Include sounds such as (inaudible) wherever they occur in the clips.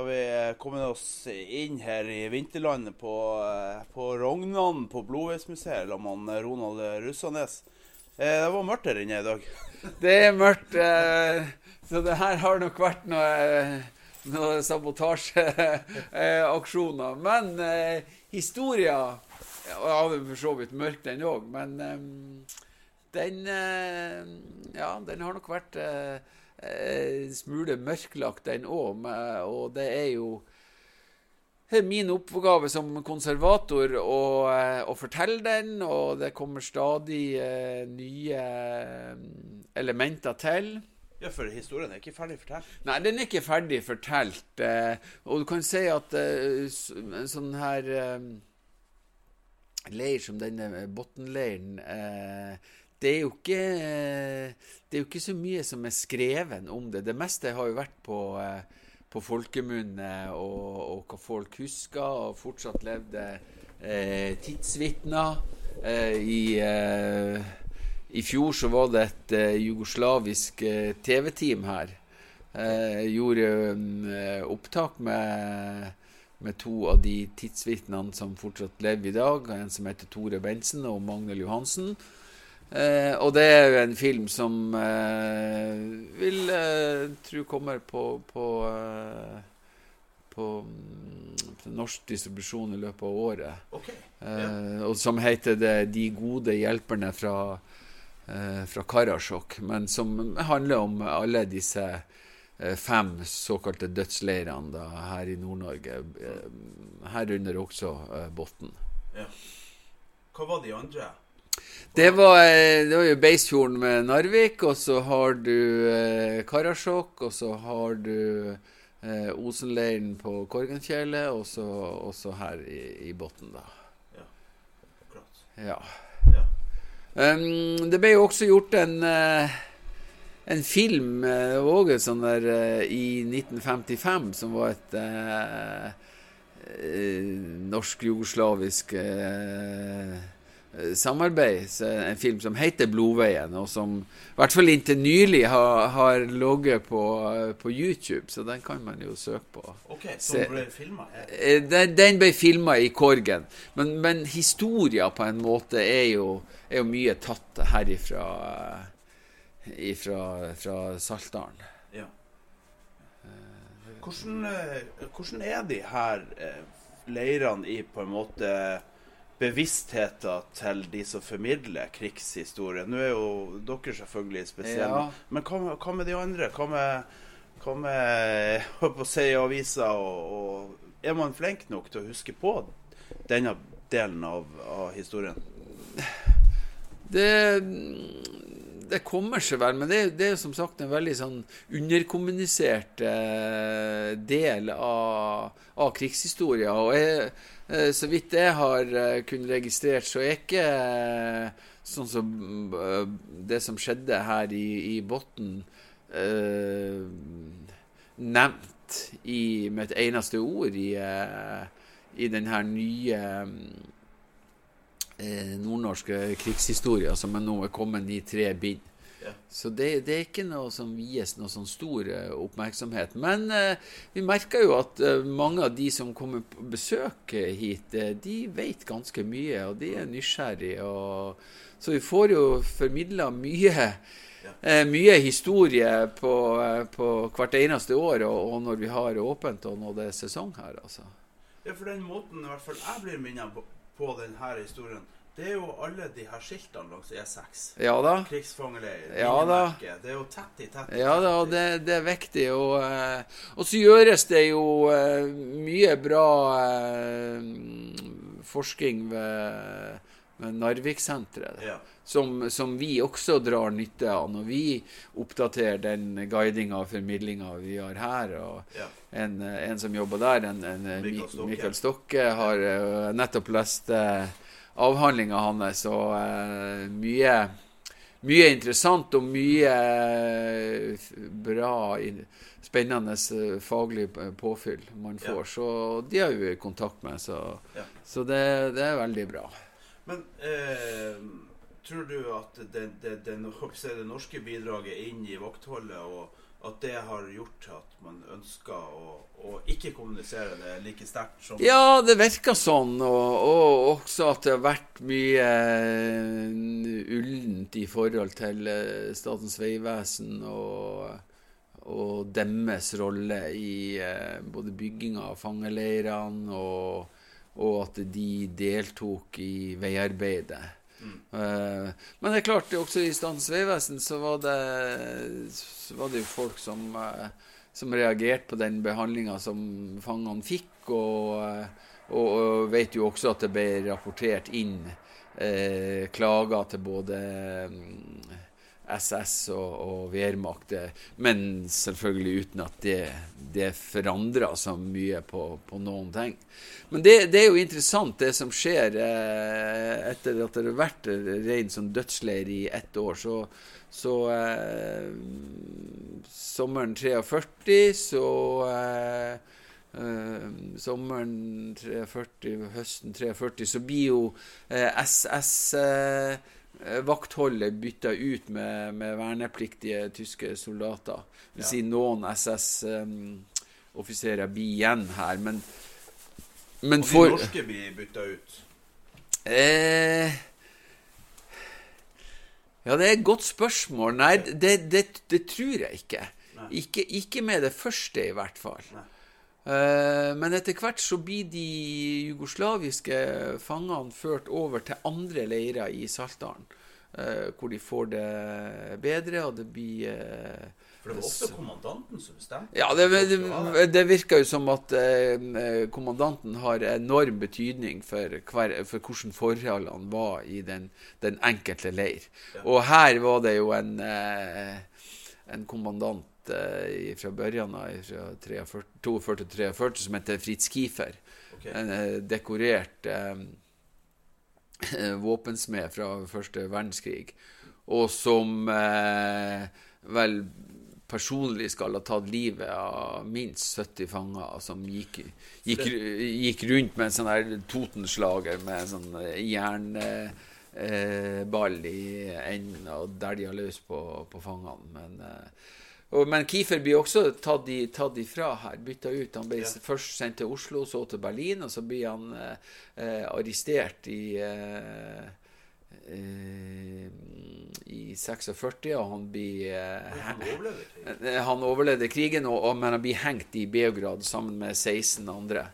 Da vi eh, kommet oss inn her i vinterlandet på, eh, på Rognan på Blodveismuseet sammen med Ronald Russanes. Eh, Det var mørkt her inne i dag. (laughs) Det er mørkt, så det her har nok vært noe, noe sabotasjeaksjoner. (laughs) Men eh, historia ja, for så vidt mørk, den òg. Men den Ja, den har nok vært eh, smule mørklagt, den òg. Og det er jo det er min oppgave som konservator å, eh, å fortelle den, og det kommer stadig eh, nye elementer til. Ja, for historien er ikke ferdig fortalt. Nei, den er ikke ferdig fortalt. Og du kan si at en sånn her leir som denne Botnleiren eh, det er ikke Det er jo ikke så mye som er skreven om det. Det meste har jo vært på, eh, på folkemunne og, og hva folk husker, og fortsatt levde eh, tidsvitner. Eh, i, eh, I fjor så var det et eh, jugoslavisk eh, TV-team her. Gjorde opptak med, med to av de tidsvitnene som fortsatt lever i dag. En som heter Tore Bentsen og Magnhild Johansen. Eh, og det er jo en film som eh, vil eh, tro kommer på på, eh, på, mm, på norsk distribusjon i løpet av året. Ok. Eh, og som heter det 'De gode hjelperne fra, eh, fra Karasjok', men som handler om alle disse eh, fem såkalte dødsleirene da, her i Nord-Norge. Herunder også Botn. Ja. Hva var de andre? Det var, eh, det var jo Beisfjorden med Narvik, og så har du eh, Karasjok, og så har du eh, Osenleiren på Korgenfjellet, og så også her i, i Botn, da. Akkurat. Ja. Ja. Um, det ble jo også gjort en, eh, en film uh, også sånn der, eh, i 1955 som var et eh, eh, norsk-jugoslavisk eh, eh, samarbeid. Så en film som heter 'Blodveien', og som i hvert fall inntil nylig har, har ligget på, eh, på YouTube, så den kan man jo søke på. Ok, Så som ble filma. Eh, Den, den ble filma i Korgen, men, men historia på en måte er jo, er jo mye tatt herifra eh, ifra, fra Saltdalen. Ja. Hvordan, eh, hvordan er de her eh, leirene i på en måte bevisstheten til de som formidler krigshistorie? Nå er jo dere selvfølgelig spesielle, Ja. men hva, med- hva med de andre? Hva med, hva med (laughs) på å si aviser? Og, og er man flink nok til å huske på denne delen av, av historien? Det, det kommer seg vel, men det, det er som sagt en veldig sånn underkommunisert eh, del av, av krigshistoria. Og jeg, eh, så vidt jeg har eh, kunnet registrert, så er ikke eh, sånn som eh, det som skjedde her i, i Botn eh, nevnt i, med et eneste ord i, i den her nye eh, nordnorske krigshistorier som er nå er kommet i tre bind. Ja. Så det, det er ikke noe som vies noe sånn stor eh, oppmerksomhet. Men eh, vi merker jo at eh, mange av de som kommer på besøk eh, hit, eh, de vet ganske mye, og de er nysgjerrige. Og, så vi får jo formidla mye, Ja. mye historie på, eh, på hvert eneste år, og, og når vi har åpent, og når det er sesong her, altså. Ja, for den måten i hvert fall jeg blir minnet på, på denne historien, det er jo alle de her skiltene langs E6. Ja da. Krigsfangeleir, Ja da. Det er jo tett i tett. Ja da, og det, det er viktig. Og, eh, og så gjøres det jo eh, mye bra eh, forskning ved, Narviksenteret. Ja. Som, som, vi også drar nytte av når vi oppdaterer den guidinga og formidlinga vi har her. og Ja. en, en, som jobber der, en, en Mikael Stokke. Mikael Stokke, har nettopp lest uh, avhandlinga hans. Og uh, mye, mye interessant og mye uh, bra, spennende faglig påfyll man får. Ja. Så de har vi kontakt med, så, ja. så det, det, er veldig bra. Men eh, tror du at det, det, det, norske bidraget inn i vaktholdet og at det har gjort at man ønsker å, å ikke kommunisere det like sterkt som Ja, det virker sånn. Og, og, også at det har vært mye ullent i forhold til uh, Statens vegvesen og, og deres rolle i uh, både bygginga av fangeleirene og, og at de deltok i veiarbeidet. Uh, men det er klart, også i Statens vegvesen så så var det jo folk som, uh, som reagerte på den behandlinga som fangene fikk, og, og, og, vet jo også at det ble rapportert inn klager til både um, SS og, og Wehrmacht, men selvfølgelig uten at det, det forandra så mye på, på, noen ting. Men det, det, er jo interessant, det som skjer eh, etter at det har vært rein som dødsleir i ett år. Så, så eh, sommeren 43 så eh, sommeren 43, høsten 43, så blir jo SS Eh, vaktholdet bytta ut med, med, vernepliktige tyske soldater. Vil ja. si noen SS-offiserer um, blir igjen her, men, men Og de norske blir bytta ut? Eh, ja, det er et godt spørsmål. Nei, det, det, det tror jeg ikke. ikke. ikke. med det første, i hvert fall. Uh, men etter hvert så blir de jugoslaviske fangene ført over til andre leirer i Saltdalen. Uh, hvor de får det bedre, og det blir uh, For det var ofte kommandanten som bestemte? Ja, det, det, det virker jo som at kommandanten har enorm betydning for, hver, for hvordan forholdene var i den, den enkelte leir. Ja. Og her var det jo en, en kommandant fra børjan av 42-43 som heter Fritz Kiefer. Okay. En eh, dekorert eh, (laughs) våpensmed fra første verdenskrig. Og som eh, vel personlig skal ha tatt livet av minst 70 fanger som gikk, gikk, gikk rundt med en sånn her Totenslager med en sånn jernball eh, i enden og dælja løs på, på fangene. Men eh, og, men Kiefer blir også tatt, i, tatt ifra her, bytta ut. Han ble ja. først sendt til Oslo, så til Berlin, og så blir han eh, eh arrestert i eh, eh, i 46, og han blir eh, Han overlevde krigen? (laughs) Han overlevde krigen, og, og, men han blir hengt i Beograd sammen med 16 andre.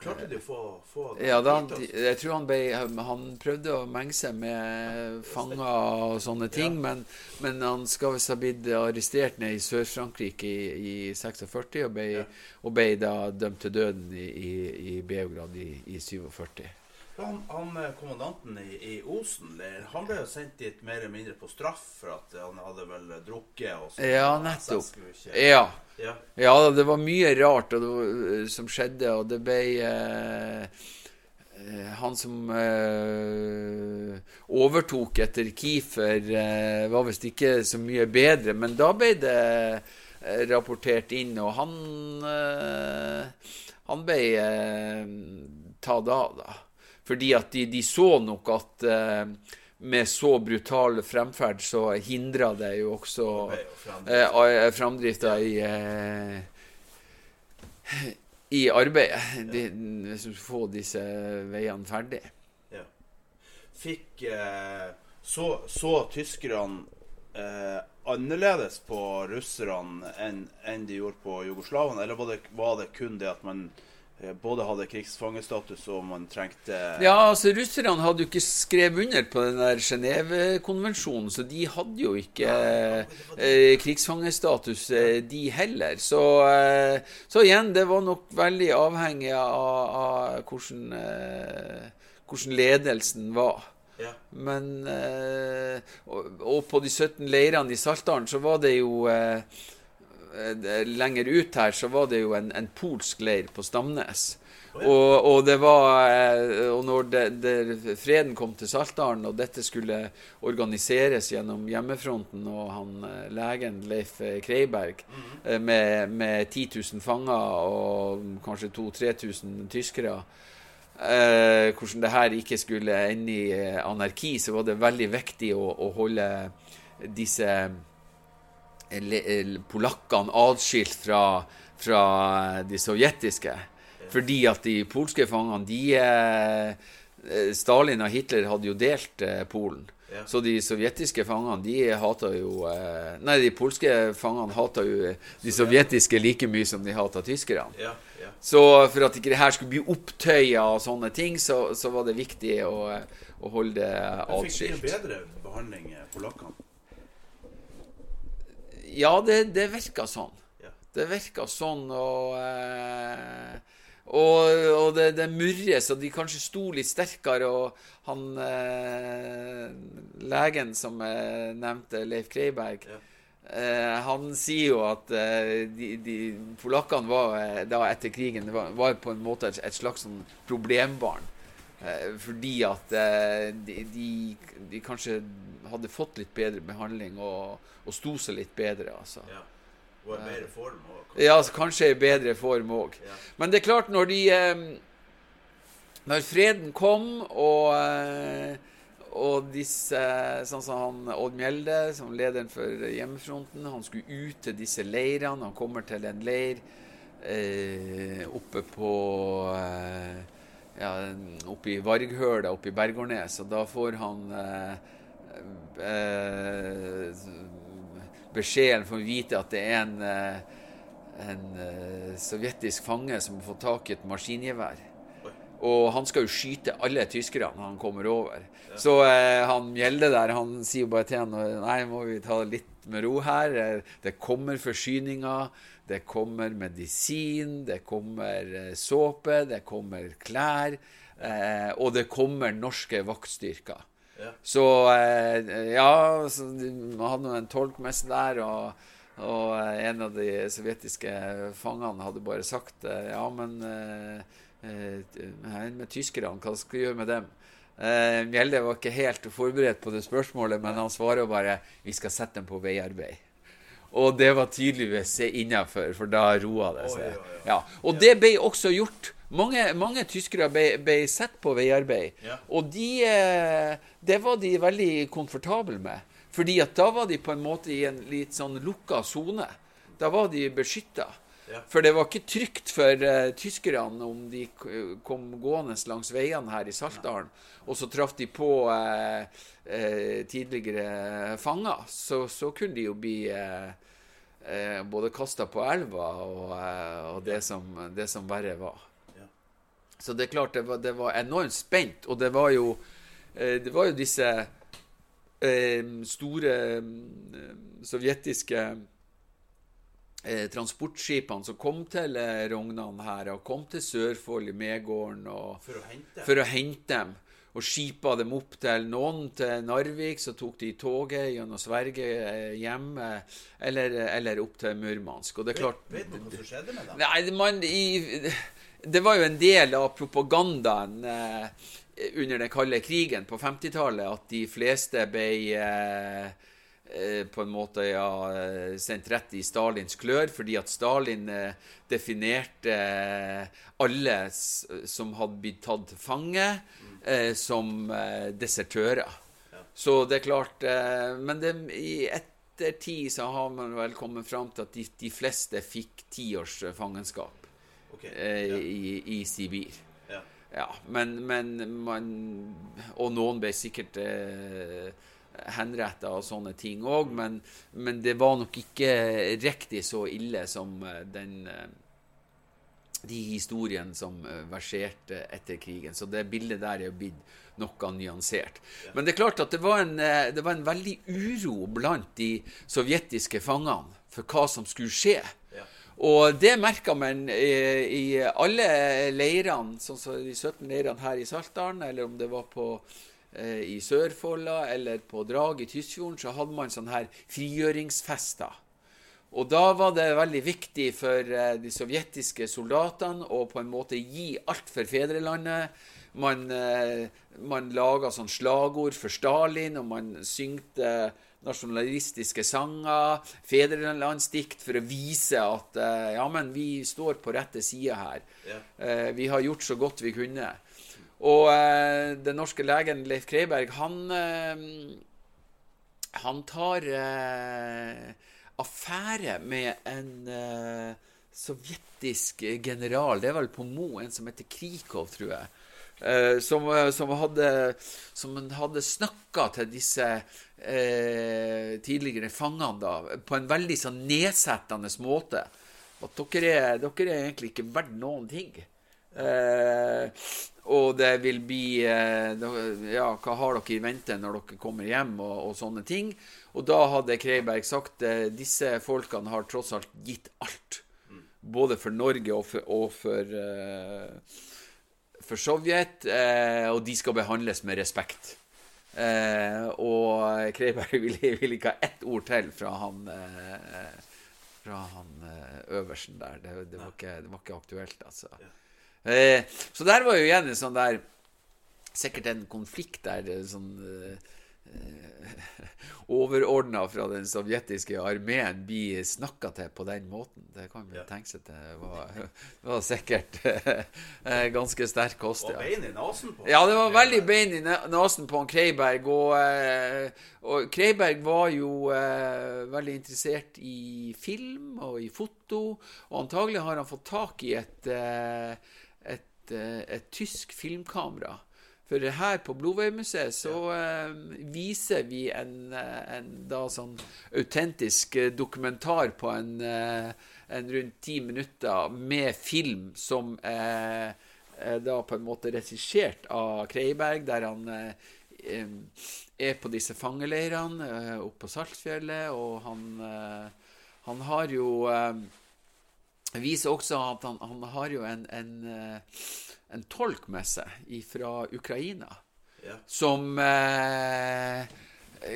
Klarte de å få, få Ja, da, jeg tror han, ble, han prøvde å menge seg med fanger og sånne ting, ja. men, men, han skal visst ha blitt arrestert nede i Sør-Frankrike i, i, 46 og ble, ja. og ble, da dømt til døden i, i, i Beograd i, i 47. Han, han, eh, kommandanten i, i Osen han ble jo sendt dit mer eller mindre på straff for at han hadde vel drukket. Og sånn. ja, nettopp. Ja. Ja. ja. det var mye rart var, eh, som skjedde, og det ble eh, eh, Han som eh, overtok etter Kiefer, eh, var visst ikke så mye bedre, men da ble det rapportert inn, og han Han ble tatt av, da. Fordi at de, de så nok at eh, med så brutal fremferd så hindra det jo også eh, framdrifta i eh, i arbeidet. De, hvis du får disse veiene ferdig. Ja. Fikk eh, så, så tyskerne eh, annerledes på russerne enn, enn de gjorde på jugoslavene, eller var det, var det kun det at man Eh, både hadde krigsfangestatus og man trengte Ja, altså russerne hadde jo ikke skrevet under på den der Genévekonvensjonen, så de hadde jo ikke eh, krigsfangestatus, eh, de heller. Så, eh, så, igjen, det var nok veldig avhengig av, av hvordan, eh, hvordan, ledelsen var. Ja. Men eh, og, og på de 17 leirene i Saltdalen så var det jo eh, eh, Lenger ut her så var det jo en, en polsk leir på Stamnes. Og, og, det var eh, Og når det, det, freden kom til Saltdalen, og dette skulle organiseres gjennom hjemmefronten og han eh, legen Leif Kreiberg med, med 10 000 fanger og kanskje 2000-3000 tyskere eh, hvordan det her ikke skulle ende i anarki, så var det veldig viktig å, å holde disse polakkene atskilt fra, fra de sovjetiske. Fordi at de polske fangene de, eh, Stalin og Hitler hadde jo delt eh, Polen. Ja. Så de sovjetiske fangene de hata jo eh, Nei, de polske fangene hata jo de sovjetiske like mye som de hata tyskerne. Ja, ja. Så for at ikke det her skulle bli opptøya og sånne ting, så, så var det viktig å, å holde det atskilt. Fikk de en bedre behandling, eh, polakkene? Ja, det, det virka sånn. Ja. Det virka sånn, og eh, Og, og det, det murres, og de kanskje sto litt sterkere, og han eh, legen som jeg nevnte, Leif Kreiberg Ja. eh, Han sier jo at eh, de, de polakkene var eh, da etter krigen var, var på en måte et, et slags sånn problembarn. Eh, fordi at eh, de, de, de kanskje hadde fått litt bedre behandling og, og sto seg litt bedre. altså. Ja. Og i bedre form? Og, Ja, altså, kanskje i bedre form òg. Ja. Men det er klart, når de eh, Når freden kom, og, eh, og disse Sånn som han Odd Mjelde, som lederen for hjemmefronten, han skulle ut til disse leirene. Han kommer til en leir eh, oppe på eh, ja, oppe i Varghøla, oppe i Bergårdnes, og da får han eh, eh, beskjeden får vite at det er en, eh, en sovjetisk fange som har fått tak i et maskingevær. Og han skal jo skyte alle tyskerne han kommer over. Så eh, han Mjelde der, han sier bare til han Nei, må vi ta det litt med ro her. Det kommer forsyninger. Det kommer medisin. Det kommer eh, såpe. Det kommer klær. Eh, og det kommer norske vaktstyrker. Ja. Så eh, ja, så de hadde nå en tolk med seg der, og, og en av de sovjetiske fangene hadde bare sagt ja, men eh, eh, med tyskerne, hva skal vi gjøre med dem? Eh, Mjelde var ikke helt forberedt på det spørsmålet, men han svarer bare vi skal sette dem på veiarbeid. Og det var tydeligvis innafor, for da roa det seg. Ja, og det ble også gjort. Mange, mange tyskere ble, ble sett på veiarbeid, og de, eh, det var de veldig komfortable med. Fordi at da var de på en måte i en litt sånn lukka sone. Da var de beskytta. Ja. For det var ikke trygt for uh, tyskerne om de kom gående langs veiene her i Saltdalen, og så traff de på uh, uh, tidligere fanger. Så, så kunne de jo bli både kasta på elva og, og det, som, det som verre var. Ja. Så det er klart, det var, det var enormt spent, og det var jo, det var jo disse store sovjetiske transportskipene som kom til eh, Rognan her, og kom til Sørfold i Medgården og, For å hente? for å hente dem. Og skipa dem opp til noen til Narvik, så tok de toget gjennom Sverige eh, hjem, eh, eller, eller opp til Murmansk. Og det er klart Vet du hva som skjedde med dem? Nei, man, i, det var jo en del av propagandaen eh, under den kalde krigen på 50-tallet at de fleste ble eh, eh, på en måte ja, eh, sendt rett i Stalins klør, fordi at Stalin eh, definerte eh, alle som hadde blitt tatt til fange, eh, som desertører. desertører. Så det er klart eh, Men det, i ettertid så har man vel kommet fram til at de, de fleste fikk ti års eh, fangenskap Ok, eh, ja. i, i Sibir. Ja. Ja, men, men man Og noen ble sikkert eh, henretta og sånne ting òg, men, men det var nok ikke riktig så ille som eh, den eh, de historiene som eh, verserte etter krigen. Så det bildet der er jo blitt noe nyansert. Men det er klart at det var, en, det var en veldig uro blant de sovjetiske fangene for hva som skulle skje. Ja. Og det merka man i, i alle leirene, sånn som de 17 leirene her i Saltdalen, eller om det var på i Sørfolda eller på Drag i Tysfjorden, så hadde man sånne her frigjøringsfester. Og da var det veldig viktig for eh, de sovjetiske soldatene å på en måte gi alt for fedrelandet. Man, eh, man laga sånn slagord for Stalin, og man syngte nasjonalistiske sanger, fedrelandsdikt, for å vise at eh, ja, men vi står på rette sida her. Ja. Eh, vi har gjort så godt vi kunne. Og eh, den norske legen Leif Kreiberg, han eh, Han tar eh, affære med en eh, sovjetisk general. Det er vel på Mo, en som heter Krikov, tror jeg. Eh, som, eh, som hadde, som hadde snakka til disse tidligere fangene da, på en veldig sånn nedsettende måte. At dere er, dere er egentlig ikke verdt noen ting. Eh, og det vil bli eh, Ja, hva har dere i vente når dere kommer hjem, og, og sånne ting. Og da hadde Kreiberg sagt eh, disse folkene har tross alt gitt alt. Både for Norge og for, og for, eh, for Sovjet. eh, og de skal behandles med respekt. Eh, og Kreiberg vil, vil ikke ha ett ord til fra han Fra han øversten der. Det, det, var ikke, det var ikke aktuelt, altså. Eh, så der var jo igjen en sånn der Sikkert en konflikt der eh, sånn eh, (laughs) overordna fra den sovjetiske armeen blir snakka til på den måten. Det kan man Ja. tenke seg til var, (laughs) var sikkert (laughs) eh, ganske sterk kost. Og var bein i nesen på Ja, det var veldig bein i ne- nesen på han Kreiberg. Og, eh, og Kreiberg var jo eh, veldig interessert i film og i foto. Og antagelig har han fått tak i et, eh, eh, et tysk filmkamera. For her på Blodveimuseet så uh, viser vi en, eh, en da sånn autentisk dokumentar på en, en rundt ti minutter med film som eh, er da på en måte regissert av Kreiberg, der han er på disse fangeleirene oppe på Saltfjellet, og han, han har jo viser også at han, han har jo en, en, eh, en tolk med seg fra Ukraina, Ja. som eh,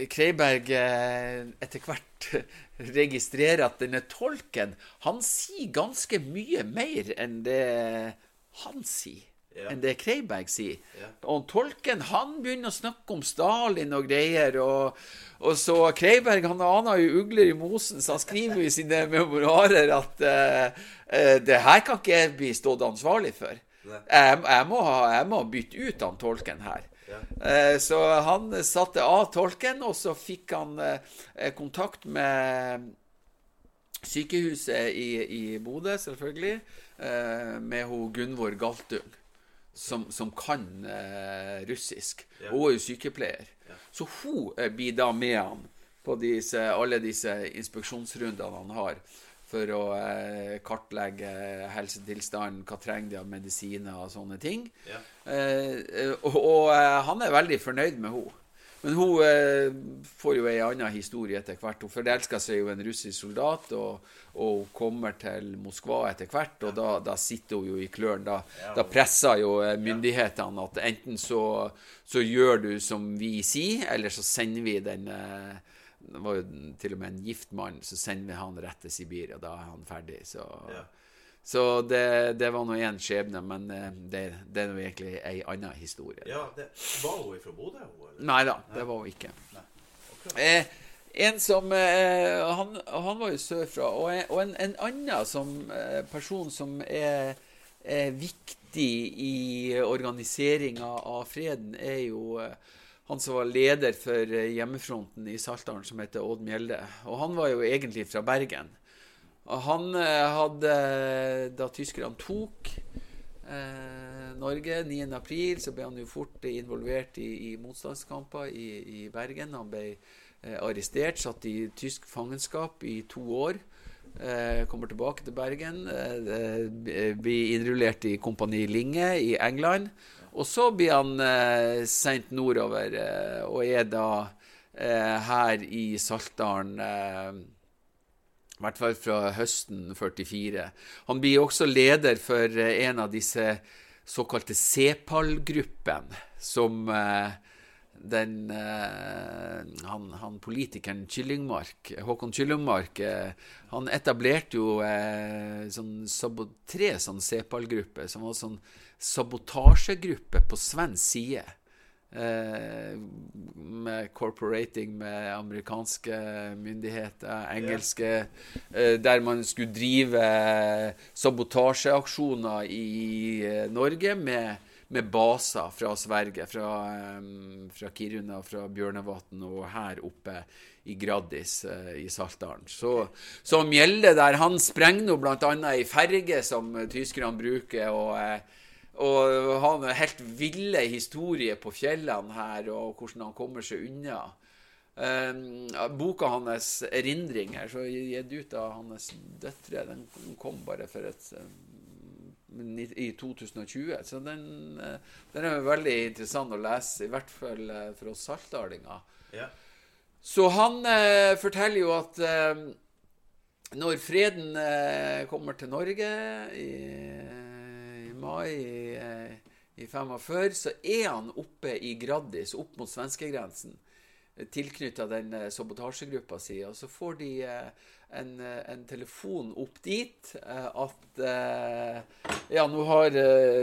Kreiberg eh, etter hvert (laughs) registrerer at denne tolken Han sier ganske mye mer enn det han sier. Ja. Enn det Kreiberg sier. Ja. Og tolken han begynner å snakke om Stalin og greier. Og, og så Kreiberg han aner jo ugler i mosen, så han skriver jo i sine memoarer at uh, uh, det her kan ikke jeg bli stått ansvarlig for. Jeg, jeg, må ha, jeg må bytte ut han tolken her. Ja. Eh, så han satte av tolken, og så fikk han eh, kontakt med sykehuset i, i Bodø, selvfølgelig, med hun Gunvor Galtung, som, som kan eh, russisk. Ja. Hun er jo sykepleier. Så hun eh, blir da med han på disse, alle disse inspeksjonsrundene han har, for å eh, kartlegge helsetilstanden, hva trenger de av medisiner og sånne ting. Ja. Eh, eh, og og eh, han er veldig fornøyd med henne. Men hun eh, får jo ei anna historie etter hvert. Hun forelsker seg jo en russisk soldat, og, og hun kommer til Moskva etter hvert, og da, da sitter hun jo i klørne. Da, da presser jo eh, myndighetene at enten så, så gjør du som vi sier, eller så sender vi den eh, Det var jo til og med en gift mann, så sender vi han rett til Sibir, og da er han ferdig. Så, Ja. Så det, det var nå én skjebne, men eh, det, det er nå egentlig ei anna historie. ja, det Var hun fra Bodø? Nei da, det var hun ikke. Eh, en som eh, han, han var jo sørfra. Og, og en, en annen som, eh, person som er, er viktig i organiseringa av freden, er jo eh, han som var leder for hjemmefronten i Saltdalen, som heter Odd Mjelde. Og han var jo egentlig fra Bergen. Han eh, hadde Da tyskerne tok eh, Norge 9. april, så ble han jo fort involvert i, i motstandskamper i, i Bergen. Han ble eh, arrestert, satt i tysk fangenskap i to år. Eh, kommer tilbake til Bergen. Eh, eh, blir innrullert i Kompani Linge i England. Og så blir han sendt nordover, og er da her i Saltdalen i hvert fall fra høsten 44. Han blir også leder for eh, en av disse såkalte CEPAL-gruppen, som eh, den eh, han, han, politikeren Kyllingmark, Håkon Kyllingmark, han etablerte jo sånn tre sånn CEPAL-grupper, som var sånn sabotasjegruppe på svensk side. Eh, med corporating med amerikanske myndigheter, engelske eh, Der man skulle drive sabotasjeaksjoner i eh, Norge med med baser fra Sverige, fra, fra Kiruna, fra Bjørnevatn og her oppe i Graddis uh, i Saltdalen. Så, så Mjelde der, han sprenger nå bl.a. ei ferge som tyskerne bruker. og uh, ha har helt ville historier på fjellene her, og hvordan han kommer seg unna. Um, boka hans 'Erindringer', så gitt ut av hans døtre, den kom bare for et i 2020. Så den, eh, den, er veldig interessant å lese, i hvert fall eh, for oss saltdalinger. Ja. Så han eh, forteller jo at eh, når freden eh, kommer til Norge i mai i, i 45, så er han oppe i Graddis, opp mot svenskegrensen, tilknytta den sabotasjegruppa si. Og så får de eh, en, eh, en, telefon opp dit eh, at eh, Ja, nå har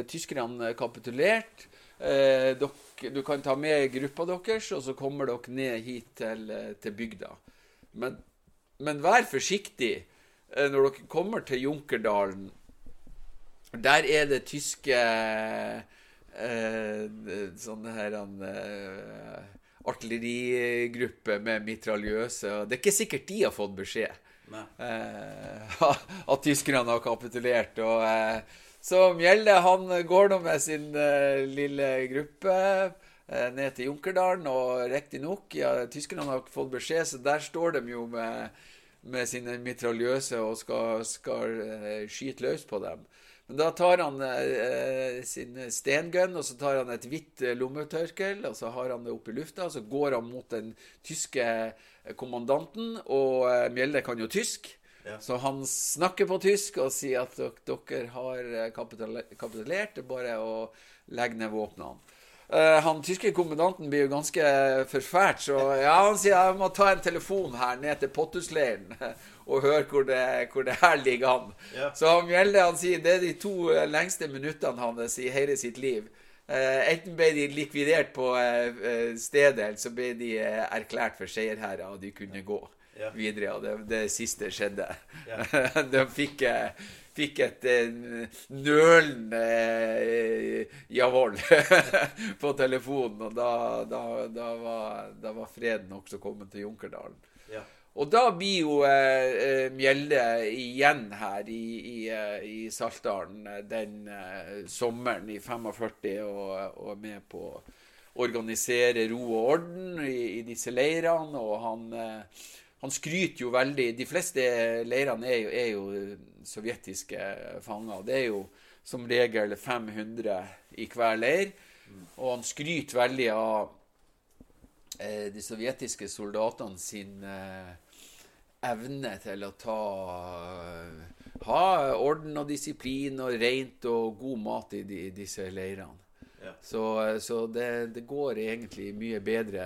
tyskerne kapitulert. Du kan ta med gruppa deres, og så kommer dere ned hit til, til bygda. Men, men, vær forsiktig når dere kommer til Junkerdalen. Der er det tyske eh, sånne her eh, artillerigrupper med mitraljøse. Det er ikke sikkert de har fått beskjed. Eh, (laughs) at tyskerne har kapitulert. Og, eh, så Mjelde han går nå med sin uh, lille gruppe uh, ned til Junkerdalen, og riktignok, ja, tyskerne har fått beskjed, så der står de jo med, med sine mitraljøse og skal, skal uh, skyte løs på dem. Da tar han eh, sin stengun, og så tar han et hvitt lommetørkel, og så har han det opp i lufta, og så går han mot den tyske kommandanten, og eh, Mjelde kan jo tysk. Ja. Så han snakker på tysk og sier at dere har eh, kapitulert. Det er bare å legge ned våpnene. Uh, han tyske kommandanten blir jo ganske forfært, så ja, han sier jeg må ta en telefon her ned til Pottusleiren (laughs) og høre hvor det, hvor det her ligger an. Ja. Så Mjelde han sier det er de to lengste minuttene hans i hele sitt liv. Enten ble de likvidert på stedet, eller så ble de erklært for seierherrer, og de kunne gå ja. videre. Og det, det siste skjedde. Ja. (laughs) de fikk, fikk et nølende jawohl (laughs) på telefonen, og da, da, da, var, da var freden også kommet til Junkerdalen. Ja. Og da blir jo eh, eh, Mjelde igjen her i, i, eh, i Saltdalen eh, den eh, sommeren i 45 og, og med på å organisere ro og orden i, i disse leirene. Og han, eh, han, skryter jo veldig De fleste leirene er jo, er jo sovjetiske fanger. Det er jo som regel 500 i hver leir. Og han skryter veldig av de sovjetiske soldatene sin eh, evne til å ta Ha orden og disiplin og rent og god mat i, de, disse leirene. Ja. Så, så det, det, går egentlig mye bedre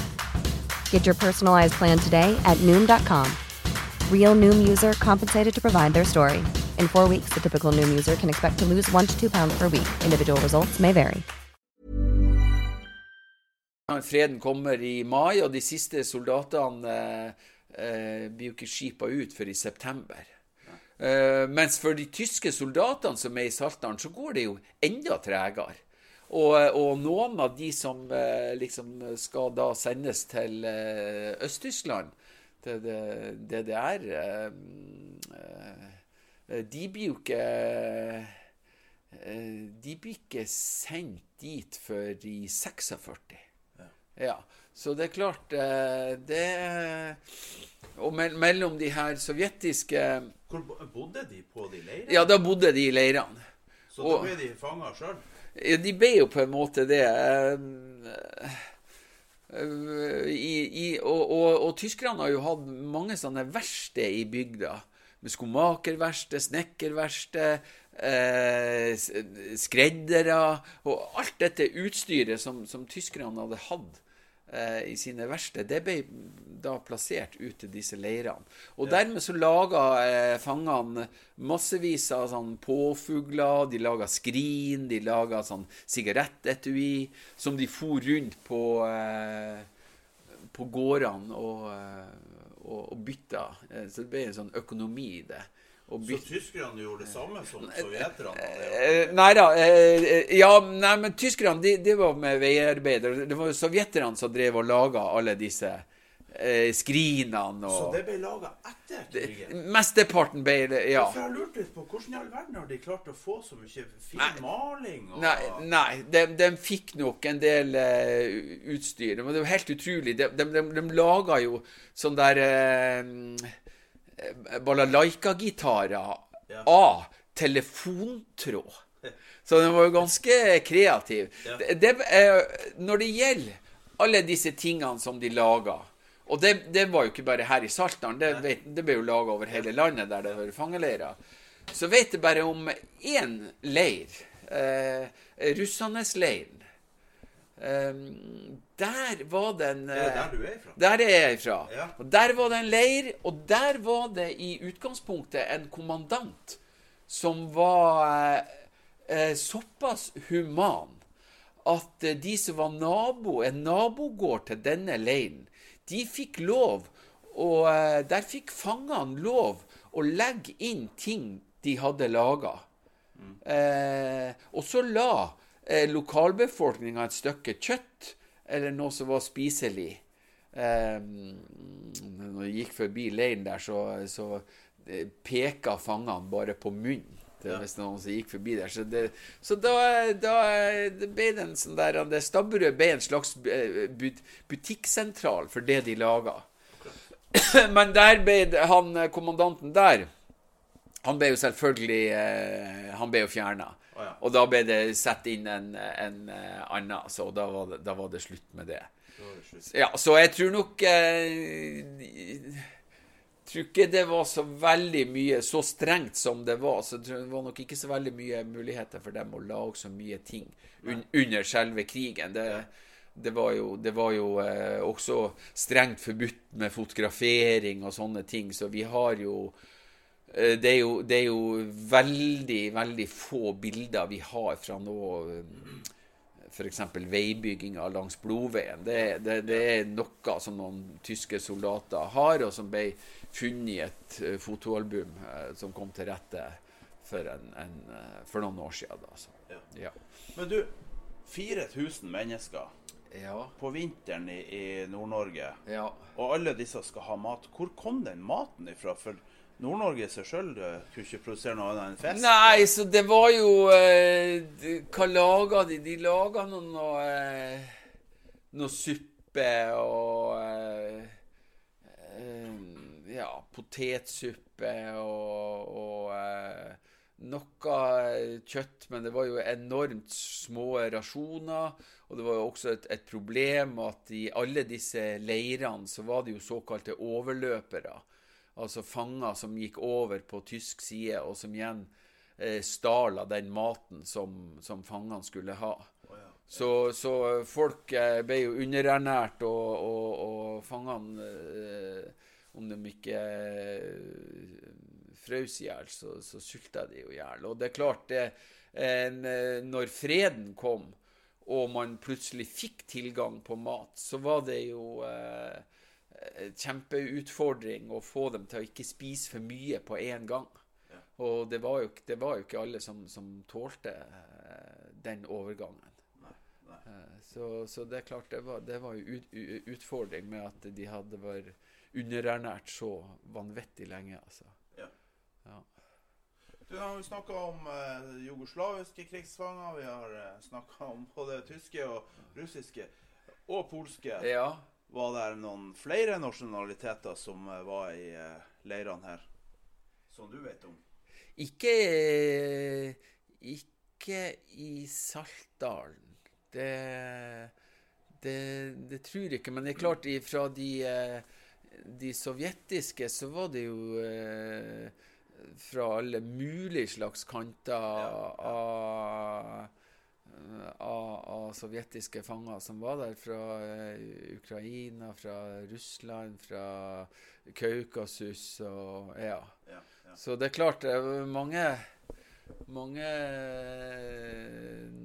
Get your personalized plan today at Noom.com. Real Noom user compensated to provide their story. In four weeks, the typical Noom user can expect to lose one to two pounds per week. Individual results may vary. Freden kommer i mai, og de siste soldatene eh, blir jo ikke skipa ut før i september. Eh, mens for de tyske soldatene som er i Saltdalen, så går det jo enda tregere. Og, og, noen av de som eh, liksom skal da sendes til eh, Øst-Tyskland, til DDR eh, eh, De blir jo ikke De blir ikke sendt dit før i 46. Ja. ja. Så det er klart Det Og mellom de her sovjetiske Hvor bodde de på de leirene? Ja, da bodde de i leirene. Så da ble de fanga sjøl? Ja, de ble jo på en måte det. I, i, og, og, og, tyskerne har jo hatt mange sånne verksted i bygda. Med skomakerverksted, snekkerverksted, eh, skreddere Og alt dette utstyret som, som tyskerne hadde hatt eh, i sine verste, det ble da plassert ut til disse leirene. Og ja. dermed så laga eh, fangene massevis av sånn påfugler, de laga skrin, de laga sånn sigarettetui som de for rundt på, eh, på gårdene og, eh, og, og bytta. Eh, så det ble en sånn økonomi i det. Så tyskerne gjorde det samme som sovjeterne? Eh, nei da. Ja, nei, men tyskerne de, de var med veiarbeidere. Det var jo sovjeterne som drev og laga alle disse eh, skrinene og Så det ble laga etter krigen? Mesteparten ble det, ja. For jeg lurte litt på Hvordan i all verden har de klart å få så mye fin nei, maling? Og... Nei, nei de, de, fikk nok en del uh, utstyr. Men det var helt utrolig. De, de, de, de laga jo sånn der uh, balalaika-gitarer ja. av telefontråd. Så den var jo ganske kreativ. Ja. Det, det, når det gjelder alle disse tingene som de laga og det, det, var jo ikke bare her i Saltdalen, det, det, ble jo laga over hele landet der det var fangeleirer. Så vet jeg bare om én leir, eh, Russanesleiren. Eh, der var det en eh, Det er der du er ifra? Der er jeg ifra. Ja. Og der var det en leir, og der var det i utgangspunktet en kommandant som var eh, eh såpass human at de som var nabo, en nabogård til denne leiren, de fikk lov, og der fikk fangene lov å legge inn ting de hadde laga. Mm. Eh, og så la eh, lokalbefolkninga et stykke kjøtt eller noe som var spiselig. Eh, når de gikk forbi leiren der, så, så eh, peka fangene bare på munnen. Ja. Hvis noen som gikk forbi der. Så, det, så da, da det ble den en sånn der det Stabburet ble en slags eh, butikksentral for det de laga. (coughs) Men der ble han eh, kommandanten der Han ble jo selvfølgelig eh, Han ble jo fjerna. Oh, ja. Og da ble det satt inn en, en annen, så da var, det, da var det slutt med det. Ja, så jeg tror nok eh, tror ikke det var så veldig mye så strengt som det var. Så det var nok ikke så veldig mye muligheter for dem å lage så mye ting un under selve krigen. Det, det var jo, det var jo eh, også strengt forbudt med fotografering og sånne ting, så vi har jo eh, det, er jo det er jo veldig, veldig få bilder vi har fra nå f.eks. veibygginga langs blodveien. Det, det, det, er noe som noen tyske soldater har, og som ble funnet i et uh, fotoalbum som kom til rette for, en, en, for noen år siden. Altså. ja. Ja. Men du, 4000 mennesker ja. på vinteren i, i Nord-Norge, og alle disse skal ha mat. Hvor kom den maten ifra? For Nord-Norge seg sjøl kunne ikke produsere noe annet enn fisk? Nei, så det var jo eh, Hva laga de? De laga noe, eh, noe suppe og eh, eh, Ja, potetsuppe og, og eh, noe kjøtt, men det var jo enormt små rasjoner. Og det var jo også et, et problem at i alle disse leirene så var det jo såkalte overløpere altså fanger som gikk over på tysk side, og som igjen eh, stal av den maten som, som fangene skulle ha. Så, så, folk eh, ble jo underernært, og, og, og fangene, eh, om de ikke eh, frøs i hjel, så, så sulta de jo i hjel. Og det er klart, det, en, eh, når freden kom, og man plutselig fikk tilgang på mat, så var det jo eh, eh, kjempeutfordring å få dem til å ikke spise for mye på én gang. Og det var, jo, det var, jo, ikke alle som, som tålte uh, den overgangen. Nei, nei. Uh, så, så, det er klart, det var, det var jo ut, utfordring med at de hadde vært underernært så vanvittig lenge. altså. Ja. ja. Du har jo snakka om eh, jugoslaviske krigsfanger. Vi har eh, snakka om både tyske og russiske og polske. Ja. Var det noen flere nasjonaliteter som uh, var i uh, leirene her? Som du vet om? Ikke Ikke i Saltdalen. Det, det, det tror jeg ikke. Men det er klart, fra de, de sovjetiske så var det jo eh, fra alle mulige slags kanter ja, ja. Av, av, av, sovjetiske fanger som var der. Fra uh, Ukraina, fra Russland, fra Kaukasus og ja. ja. Så det er klart, det er mange, mange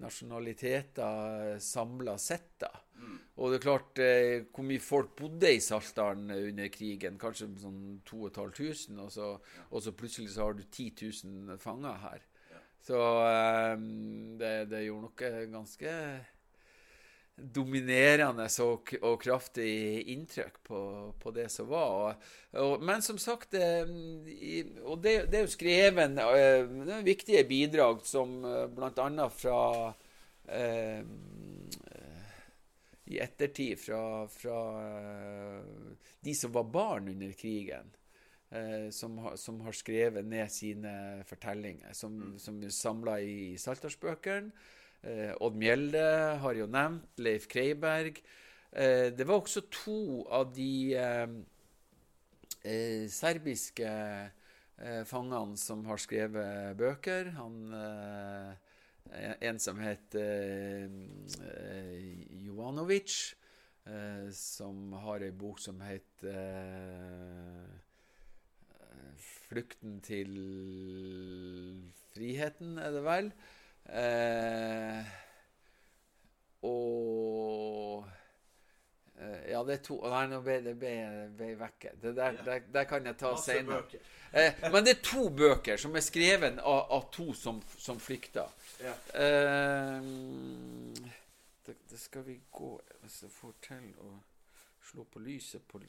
nasjonaliteter samla sett, da. Mm. Og det er klart, eh, hvor mye folk bodde i Saltdalen under krigen? Kanskje sånn 2500, og så, og så plutselig så har du 10 000 fanger her. Så um, det, det gjorde nok ganske dominerende og, og, kraftig inntrykk på, på, det som var. Og, og, men som sagt eh, Og det, det er jo skrevet eh, er viktige bidrag som eh, bl.a. fra eh, I ettertid fra, fra, de som var barn under krigen. Eh, som, som, har skrevet ned sine fortellinger, som, mm. som er samla i Saltdalsbøkene. Eh, Odd Mjelde har jo nevnt. Leif Kreiberg. Eh, det var også to av de eh, eh serbiske eh, fangene som har skrevet bøker. Han, eh, en som het Jovanovic, som har ei bok som heter 'Flukten til friheten', er det vel. Eh, og eh, Ja, det er to Nei, nå ble det ble, vekke. Det der, der, der, kan jeg ta senere. Eh, men det er to bøker som er skrevet av, av to som, som flykta. Ja. Eh, det, det, skal vi gå Hvis jeg får til å slå på lyset på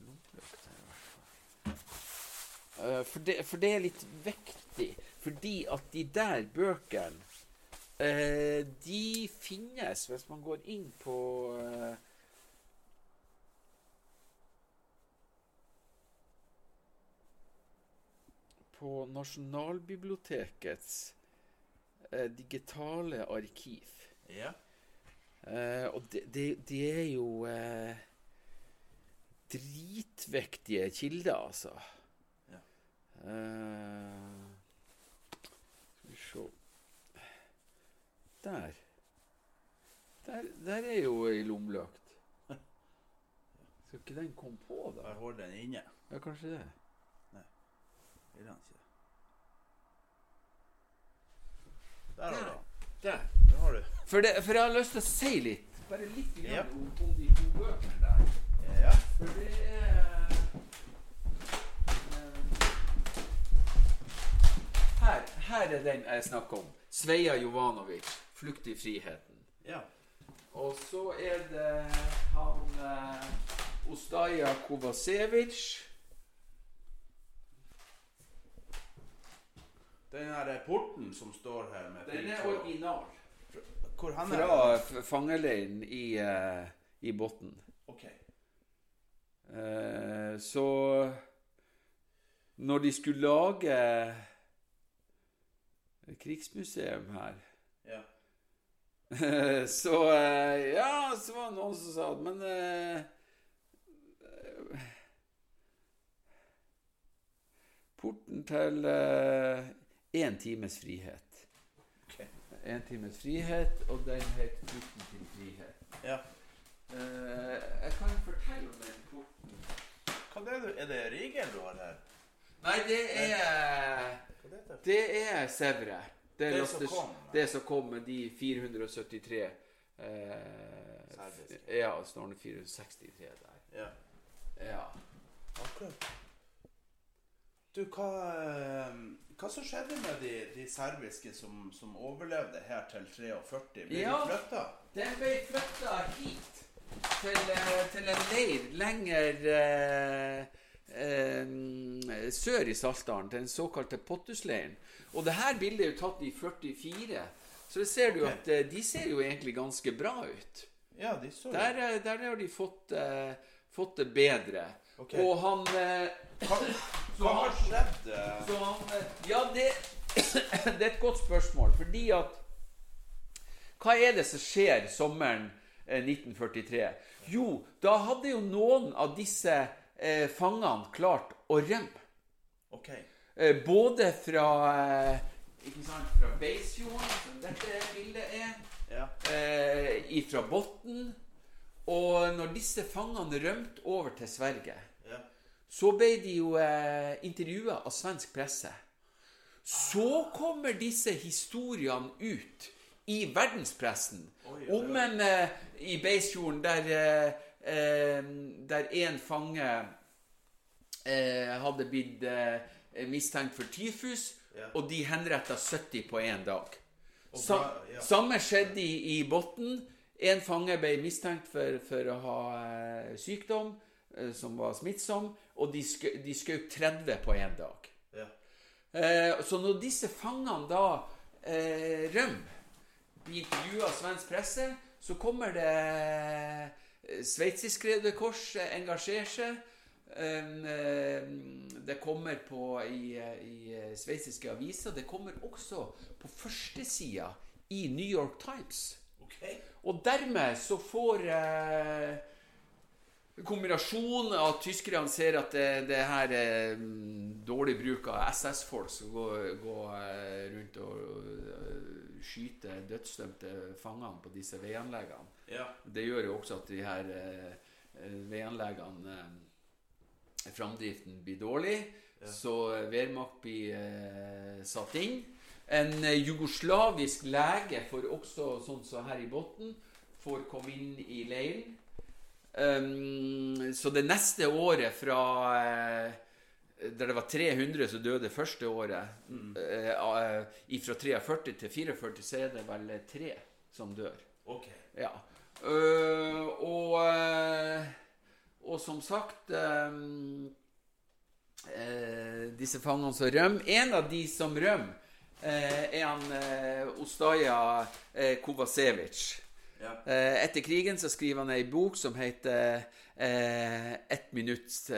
Uh, for, det, for, det, er litt viktig. Fordi at de der bøkene uh, De finnes hvis man går inn på uh, På Nasjonalbibliotekets digitale arkiv. Ja. og det, det, de er jo dritviktige kilder, altså. Uh, skal vi se Der. Der, der er jo ei lommelykt. Skal ikke den komme på, da? Jeg holder den inne. Ja, kanskje det. Nei, vil han ikke Der har du Der. Der har du. For, det, for jeg har lyst til å si litt, bare litt ja. om, om de to bøkene der. Ja. For det er her, er den jeg snakker om. Sveia Jovanovic, 'Flukt i friheten'. Ja. Og så er det han eh, Ostaja Kovacevic. Den her porten som står her med Den er original. Hvor han er Fra fangeleiren i, eh, i Botn. Okay. Eh, så når de skulle lage krigsmuseum her. Ja. (laughs) så eh, Ja, så var det noen som sa at Men eh, Porten til én eh, times frihet. Okay. En times frihet, og den het Porten til frihet. Ja. Eh, jeg kan fortelle om den porten. Hva er det, er det Rigel du har her? Nei, det er det er Sevre. Det, det, som kom, det som kom med de 473 eh, Ja, står 463 der. Ja. Ja. Akkurat. Du, hva, eh, hva som skjedde med de, de serbiske som, som overlevde her til 43? Ble Ja. de flytta? De ble flytta hit, til, eh, til en leir lenger eh, eh, sør i Saltdalen, til den såkalte Pottusleiren. Og det her bildet er jo tatt i 44, så det ser du Ok. at eh, de ser jo egentlig ganske bra ut. Ja, de så Der, eh, der har de fått, eh, fått det bedre. Okay. Og han eh, Hva, har skjedd? eh? ja, det, (coughs) det er et godt spørsmål. Fordi at Hva er det som skjer sommeren eh, 1943? Jo, da hadde jo noen av disse eh, fangene klart å rømme. Ok. Eh, både fra eh, ikke sant, fra Beisfjorden, som dette bildet er, Ja. eh, ifra Botn. Og når disse fangene rømte over til Sverige, Ja. så ble de jo eh, intervjua av svensk presse. Så kommer disse historiene ut i verdenspressen Oi, oi, om en eh, i Beisfjorden der, eh, eh, der en fange eh, hadde blitt eh, mistenkt for tyfus, Ja. og de henretta 70 på én dag. Sa ja. Samme skjedde i, i Botn. En fange ble mistenkt for, for å ha eh, sykdom eh, som var smittsom, og de, sk de skjøt 30 på én dag. Ja. Eh, så når disse fangene da eh, rømmer, blir intervjua av svensk presse, så kommer det Sveitsisk Røde Kors eh, engasjerer seg. Eh, det kommer på i, eh, i eh, sveitsiske aviser. Det kommer også på førstesida i New York Times. Okay. Og dermed så får eh, kombinasjonen av at tyskerne ser at det, det her er mm, dårlig bruk av SS-folk går, går eh, rundt og eh, skyter dødsdømte fangene på disse veianleggene. Ja. Det gjør jo også at de her eh, eh, veianleggene eh, Framdriften blir dårlig, så eh, Wehrmacht blir satt inn. En jugoslavisk lege får også, sånn som her i Botn, får komme inn i leiren. Um, så det neste året fra Der det var 300 som døde første året, Mm. eh, fra 43 til 44, så er det vel tre som dør. Ok. Ja. Og, og som sagt Disse fangene som rømmer En av de som rømmer, er han Ostaja Kovacevic. Ja. Eh, Etter krigen så skriver han ei bok som heter eh, 'Ett minutts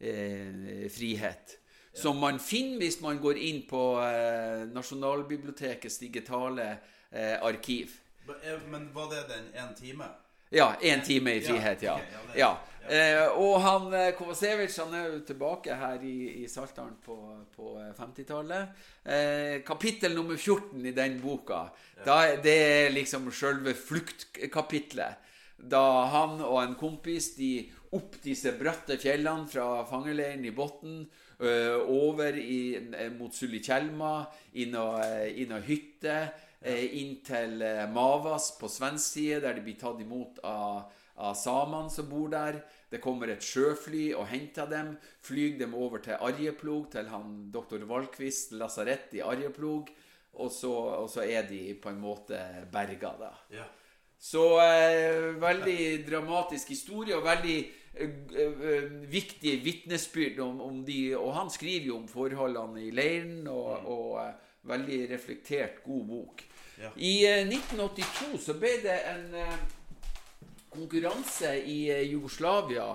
eh, frihet'. Som man finner hvis man går inn på eh, Nasjonalbibliotekets digitale eh, arkiv. Men, eh, var det den én time? Ja, én time i frihet, ja. ja, det- ja. Eh, og han eh, Kovacevic han er jo tilbake her i, i Saltdalen på, på eh, 50-tallet. Eh, kapittel nummer 14 i den boka, da, det er liksom selve fluktkapitlet. Da han og en kompis de opp disse bratte fjellene fra fangeleiren i Botn, over i, eh, mot Sulitjelma, inn og, eh, hytte, eh, inn til eh, Mavas på svensk side, der de blir tatt imot av, av samene som bor der. Det kommer et sjøfly og henter dem, flyr dem over til Arjeplog, til han doktor Valkvist lasarett i Arjeplog, og så, og så er de på en måte berga, da. Ja. Så eh, veldig dramatisk historie og veldig eh, eh, vitnesbyrd om, om de Og han skriver jo om forholdene i leiren, og, og eh, veldig reflektert, god bok. Ja. I eh, 1982 så ble det en eh, konkurranse i eh, Jugoslavia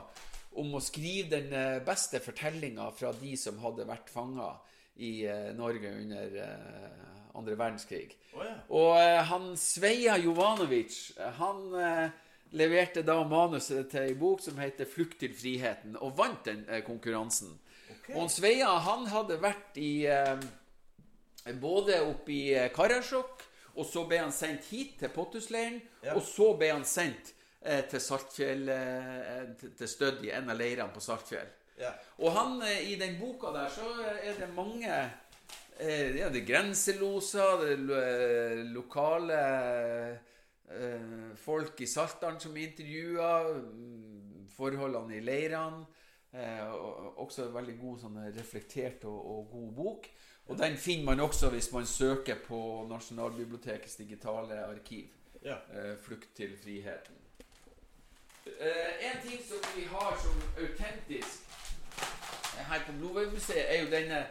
om å skrive den eh, beste fortellinga fra de som hadde vært fanga i eh, Norge under eh, andre verdenskrig. Oh, ja. Og eh, han Sveia Jovanovic, eh, han eh, leverte da manuset til ei bok som heter 'Flukt til friheten', og vant den konkurransen. konkurransen. Og han Sveia han hadde vært i eh, både oppe i eh, Karasjok, og så ble han sendt hit til Pottusleiren, Ja. og så ble han sendt eh, til Saltfjell, eh, til, Stødd i en av leirene på Saltfjell. Ja. Og han, eh, i den boka der, så er det mange eh, Ja, det er grenseloser, det er lo- eh, lokale eh, folk i Saltdalen som intervjua, mm, forholdene i leirene. Eh, også en veldig god sånn reflektert og, og god bok. Og den finner man også hvis man søker på Nasjonalbibliotekets digitale arkiv. Ja. Eh, 'Flukt til friheten'. Eh, en ting som vi har som autentisk eh, her på Blodveimuseet, er jo denne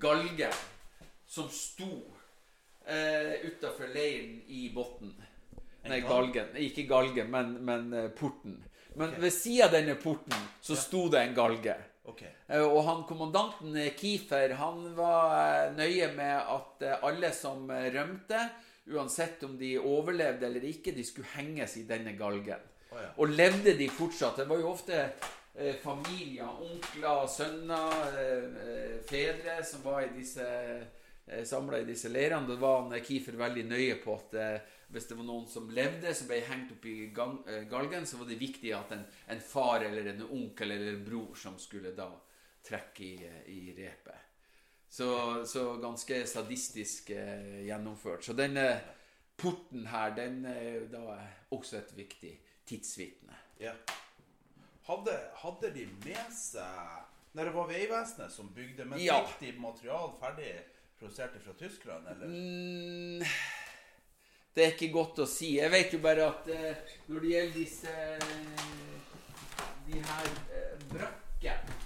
galgen som sto eh, utafor leiren i Botn. Nei, galgen. Ikke galgen, men, men eh, porten. Men ved sida av denne porten så sto det en galge. Ok. Eh, Og han kommandanten eh, Kiefer han var nøye med at alle som rømte, uansett om de overlevde eller ikke, de skulle henges i denne galgen. Oh, ja. Og levde de fortsatt? Det var jo ofte eh, familier, onkler, sønner, eh, fedre som var i disse eh, samla i disse leirene. Da var han, Kiefer veldig nøye på at eh, hvis det var noen som levde, som ble hengt opp i gang, eh, galgen, så var det viktig at en, en far eller en onkel eller en bror som skulle da trekke i, eh, i repet. Så, så ganske sadistisk eh, gjennomført. Så denne porten her, den er jo da også et viktig tidsvitne. Ja. Hadde, hadde de med seg Når det var Vegvesenet som bygde, men Ja. fikk de material ferdig produsert fra Tyskland, eller? Mm, det er ikke godt å si. Jeg vet jo bare at eh, når det gjelder disse De her eh, brakkene,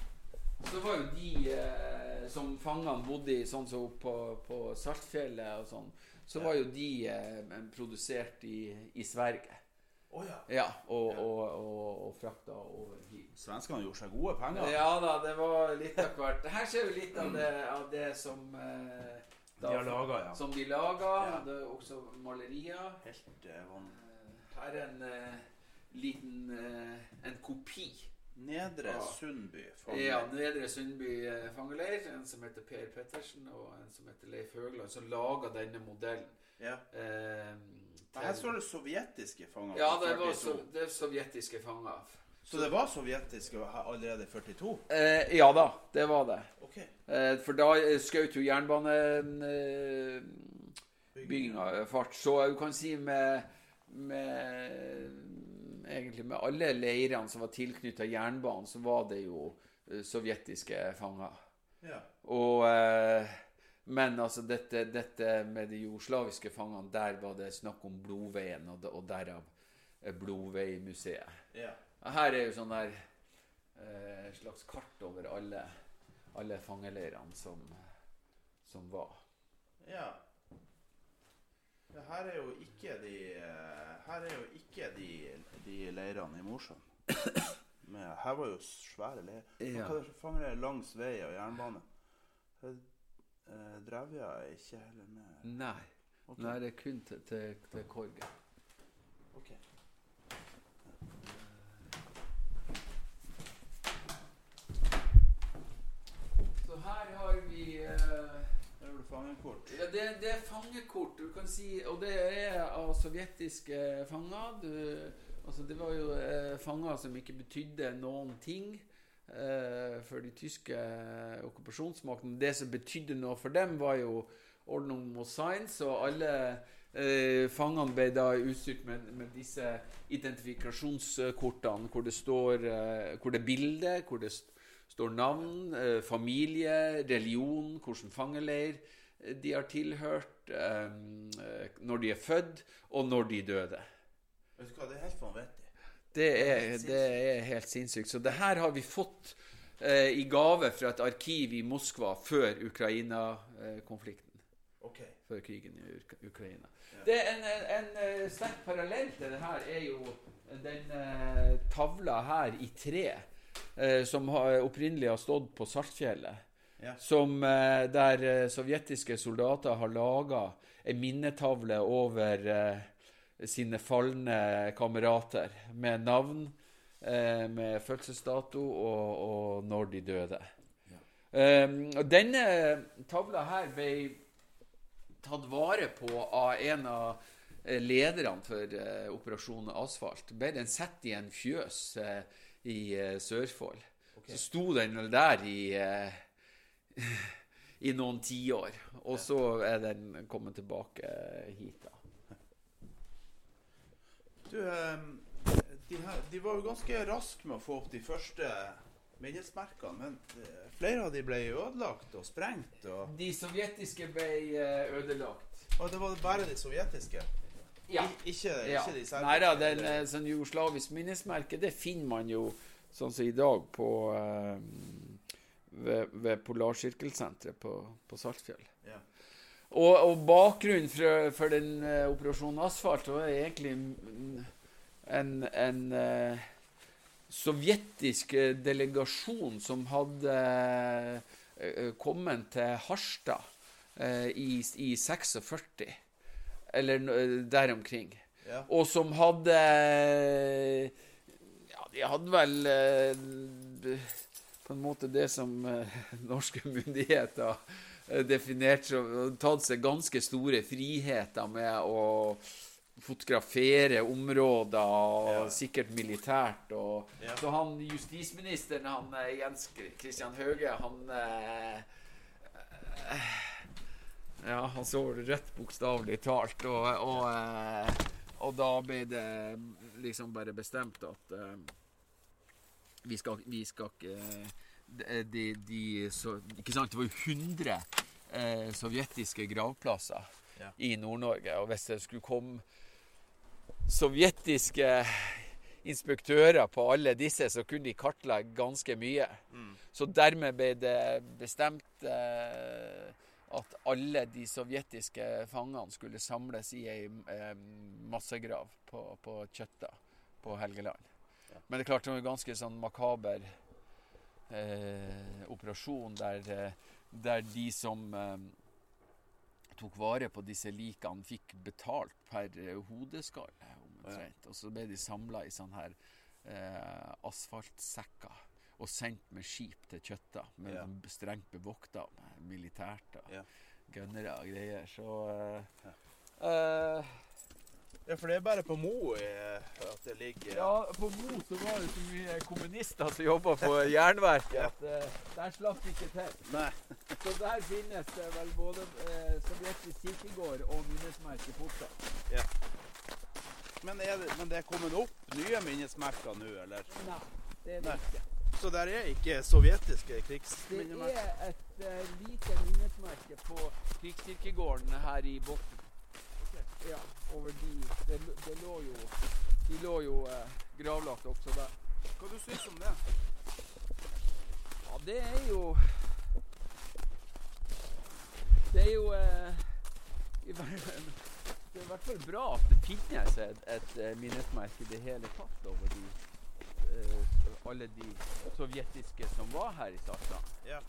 så var jo de eh, som fangene bodde i, sånn som på, på Saltfjellet og sånn, så var jo de eh, produsert i, i Sverige. Oh, ja. Ja, og, og, og, og frakta over hit. Svenskene gjorde seg gode penger. Ja da, det var litt av hvert. Her ser vi litt av det, av det som eh, De har laget, ja. Som de laga. Ja. Det er også malerier. Helt eh, vanlig. Eh, Her er en uh, liten uh, en kopi. Nedre Ja. Sundby. Ja, Nedre Sundby fangeleir. En som heter Per Pettersen, og en som heter Leif Høgland, som laga denne modellen. ja. Her står det sovjetiske fanger. ja, det var so det sovjetiske fanger. Så det var sovjetiske allerede i 42? Eh, ja da, det var det. Okay. Eh, for da skjøt jo jernbanebygginga eh, fart. Så du kan si med, med Egentlig med alle leirene som var tilknytta jernbanen, så var det jo eh, sovjetiske fanger. Ja. Og, eh, men altså dette, dette med de jugoslaviske fangene, der var det snakk om Blodveien, og, og derav eh, Blodveimuseet. ja. Her er jo sånn der eh, slags kart over alle, alle fangeleirene som, som var. Ja. Det her er jo ikke de eh, Her er jo ikke de, de leirene i Mosjøen. Men Her var jo svære leirer. Ja. Fangere langs vei og jernbane? Eh, Drevja er ikke heller med. Nei. Okay. Nei, det er kun til, til, til Korgen. Ok. Her har vi eh, har du fangekort. Ja, det, det er fangekort, du kan si, og det er av sovjetiske fanger. Du, altså det var jo eh, fanger som ikke betydde noen ting eh, for de tyske okkupasjonsmaktene. Det som betydde noe for dem, var jo Ordnung Mosains, og alle eh, fangene ble da utstyrt med, med disse identifikasjonskortene hvor det står eh, hvor det er bilde, hvor det står navn, eh, familie, religion, hvilken fangeleir eh, de har tilhørt, eh, når de er født, og når de døde. Vet du hva, det er helt vanvittig. Det er, det er helt sinnssykt. Så det her har vi fått eh, i gave fra et arkiv i Moskva før Ukraina-konflikten. Okay. Før krigen i Ukraina. Ukraina. Det er en, en, en sterk parallell til det her er jo den eh, tavla her i tre, eh, som har, opprinnelig har stått på Saltfjellet. Ja. Som, eh, der eh, sovjetiske soldater har laga en minnetavle over eh, sine falne kamerater, med navn, eh, med fødselsdato og, og når de døde. Ja. og denne tavla her ble tatt vare på av en av lederne for eh, Operasjon Asfalt. Ble den satt i en fjøs eh, i uh, Sørfold. Så sto den vel der i uh, (laughs) i noen tiår. Og så er den kommet tilbake hit, da. Du, de, her, de var jo ganske raske med å få opp de første minnesmerkene, men eh, flere av de ble ødelagt og sprengt. Og, De sovjetiske ble eh, ødelagt. og det var bare de sovjetiske. Ja. Ik ikke, ikke de serbiske. Nei da, den eh, sånn jugoslavisk minnesmerke, det finner man jo sånn som i dag på eh, ved, ved Polarsirkelsenteret på, på Saltfjell. Ja. Og, og bakgrunnen for, for den eh, operasjonen Asfalt var egentlig en, en eh, sovjetisk delegasjon som hadde kommet til Harstad i, i 46, eller no- der omkring. Ja. Og som hadde Ja, de hadde vel eh, på en måte det som eh, (laughs) norske myndigheter eh, definerte som Tatt seg ganske store friheter med å fotografere områder, og Ja. sikkert militært. Og, Ja. Så han justisministeren, han eh, Jens Christian Høge, han eh, eh, Ja, han så rødt bokstavelig talt. Og, og, eh, og da ble det liksom bare bestemt at eh, vi skal, vi skal ikke de, de, så, Ikke sant? Det var jo 100 eh, sovjetiske gravplasser Ja. i Nord-Norge. Og hvis det skulle komme sovjetiske inspektører på alle disse, så kunne de kartlegge ganske mye. Så dermed ble det bestemt eh, at alle de sovjetiske fangene skulle samles i ei eh, massegrav på, på Kjøtta på Helgeland. Men det er klart det var en ganske sånn makaber eh, operasjon der, eh, der de som eh, tok vare på disse likene, fikk betalt per eh, hodeskalle omtrent. Og så ble de samla i sånne her eh, asfaltsekker og sendt med skip til Kjøtta, med Ja. strengt bevokta militært og Ja. gunnere og greier. Så eh, uh, Ja, for det er bare på Mo eh, at det ligger Ja, på Mo så var det så mye kommunister som jobba på (laughs) jernverket at uh, der slapp de ikke til. Nei. Så der finnes det vel både sovjetisk kirkegård og minnesmerke fortsatt. Men, er det, men det er kommet opp nye minnesmerker nå, eller? Nei, det er det Nei. ikke. Så der er ikke sovjetiske Det er et uh, lite minnesmerke på krigskirkegården her i Botn. Ja, over de det, det lå jo De lå jo uh, gravlagt også der. Hva du syns om det? Ja, det er jo Det er jo uh, i Det er i hvert fall bra at det finnes et, et minnesmerke i det hele tatt over de eh, alle de sovjetiske som var her i starten. Ja.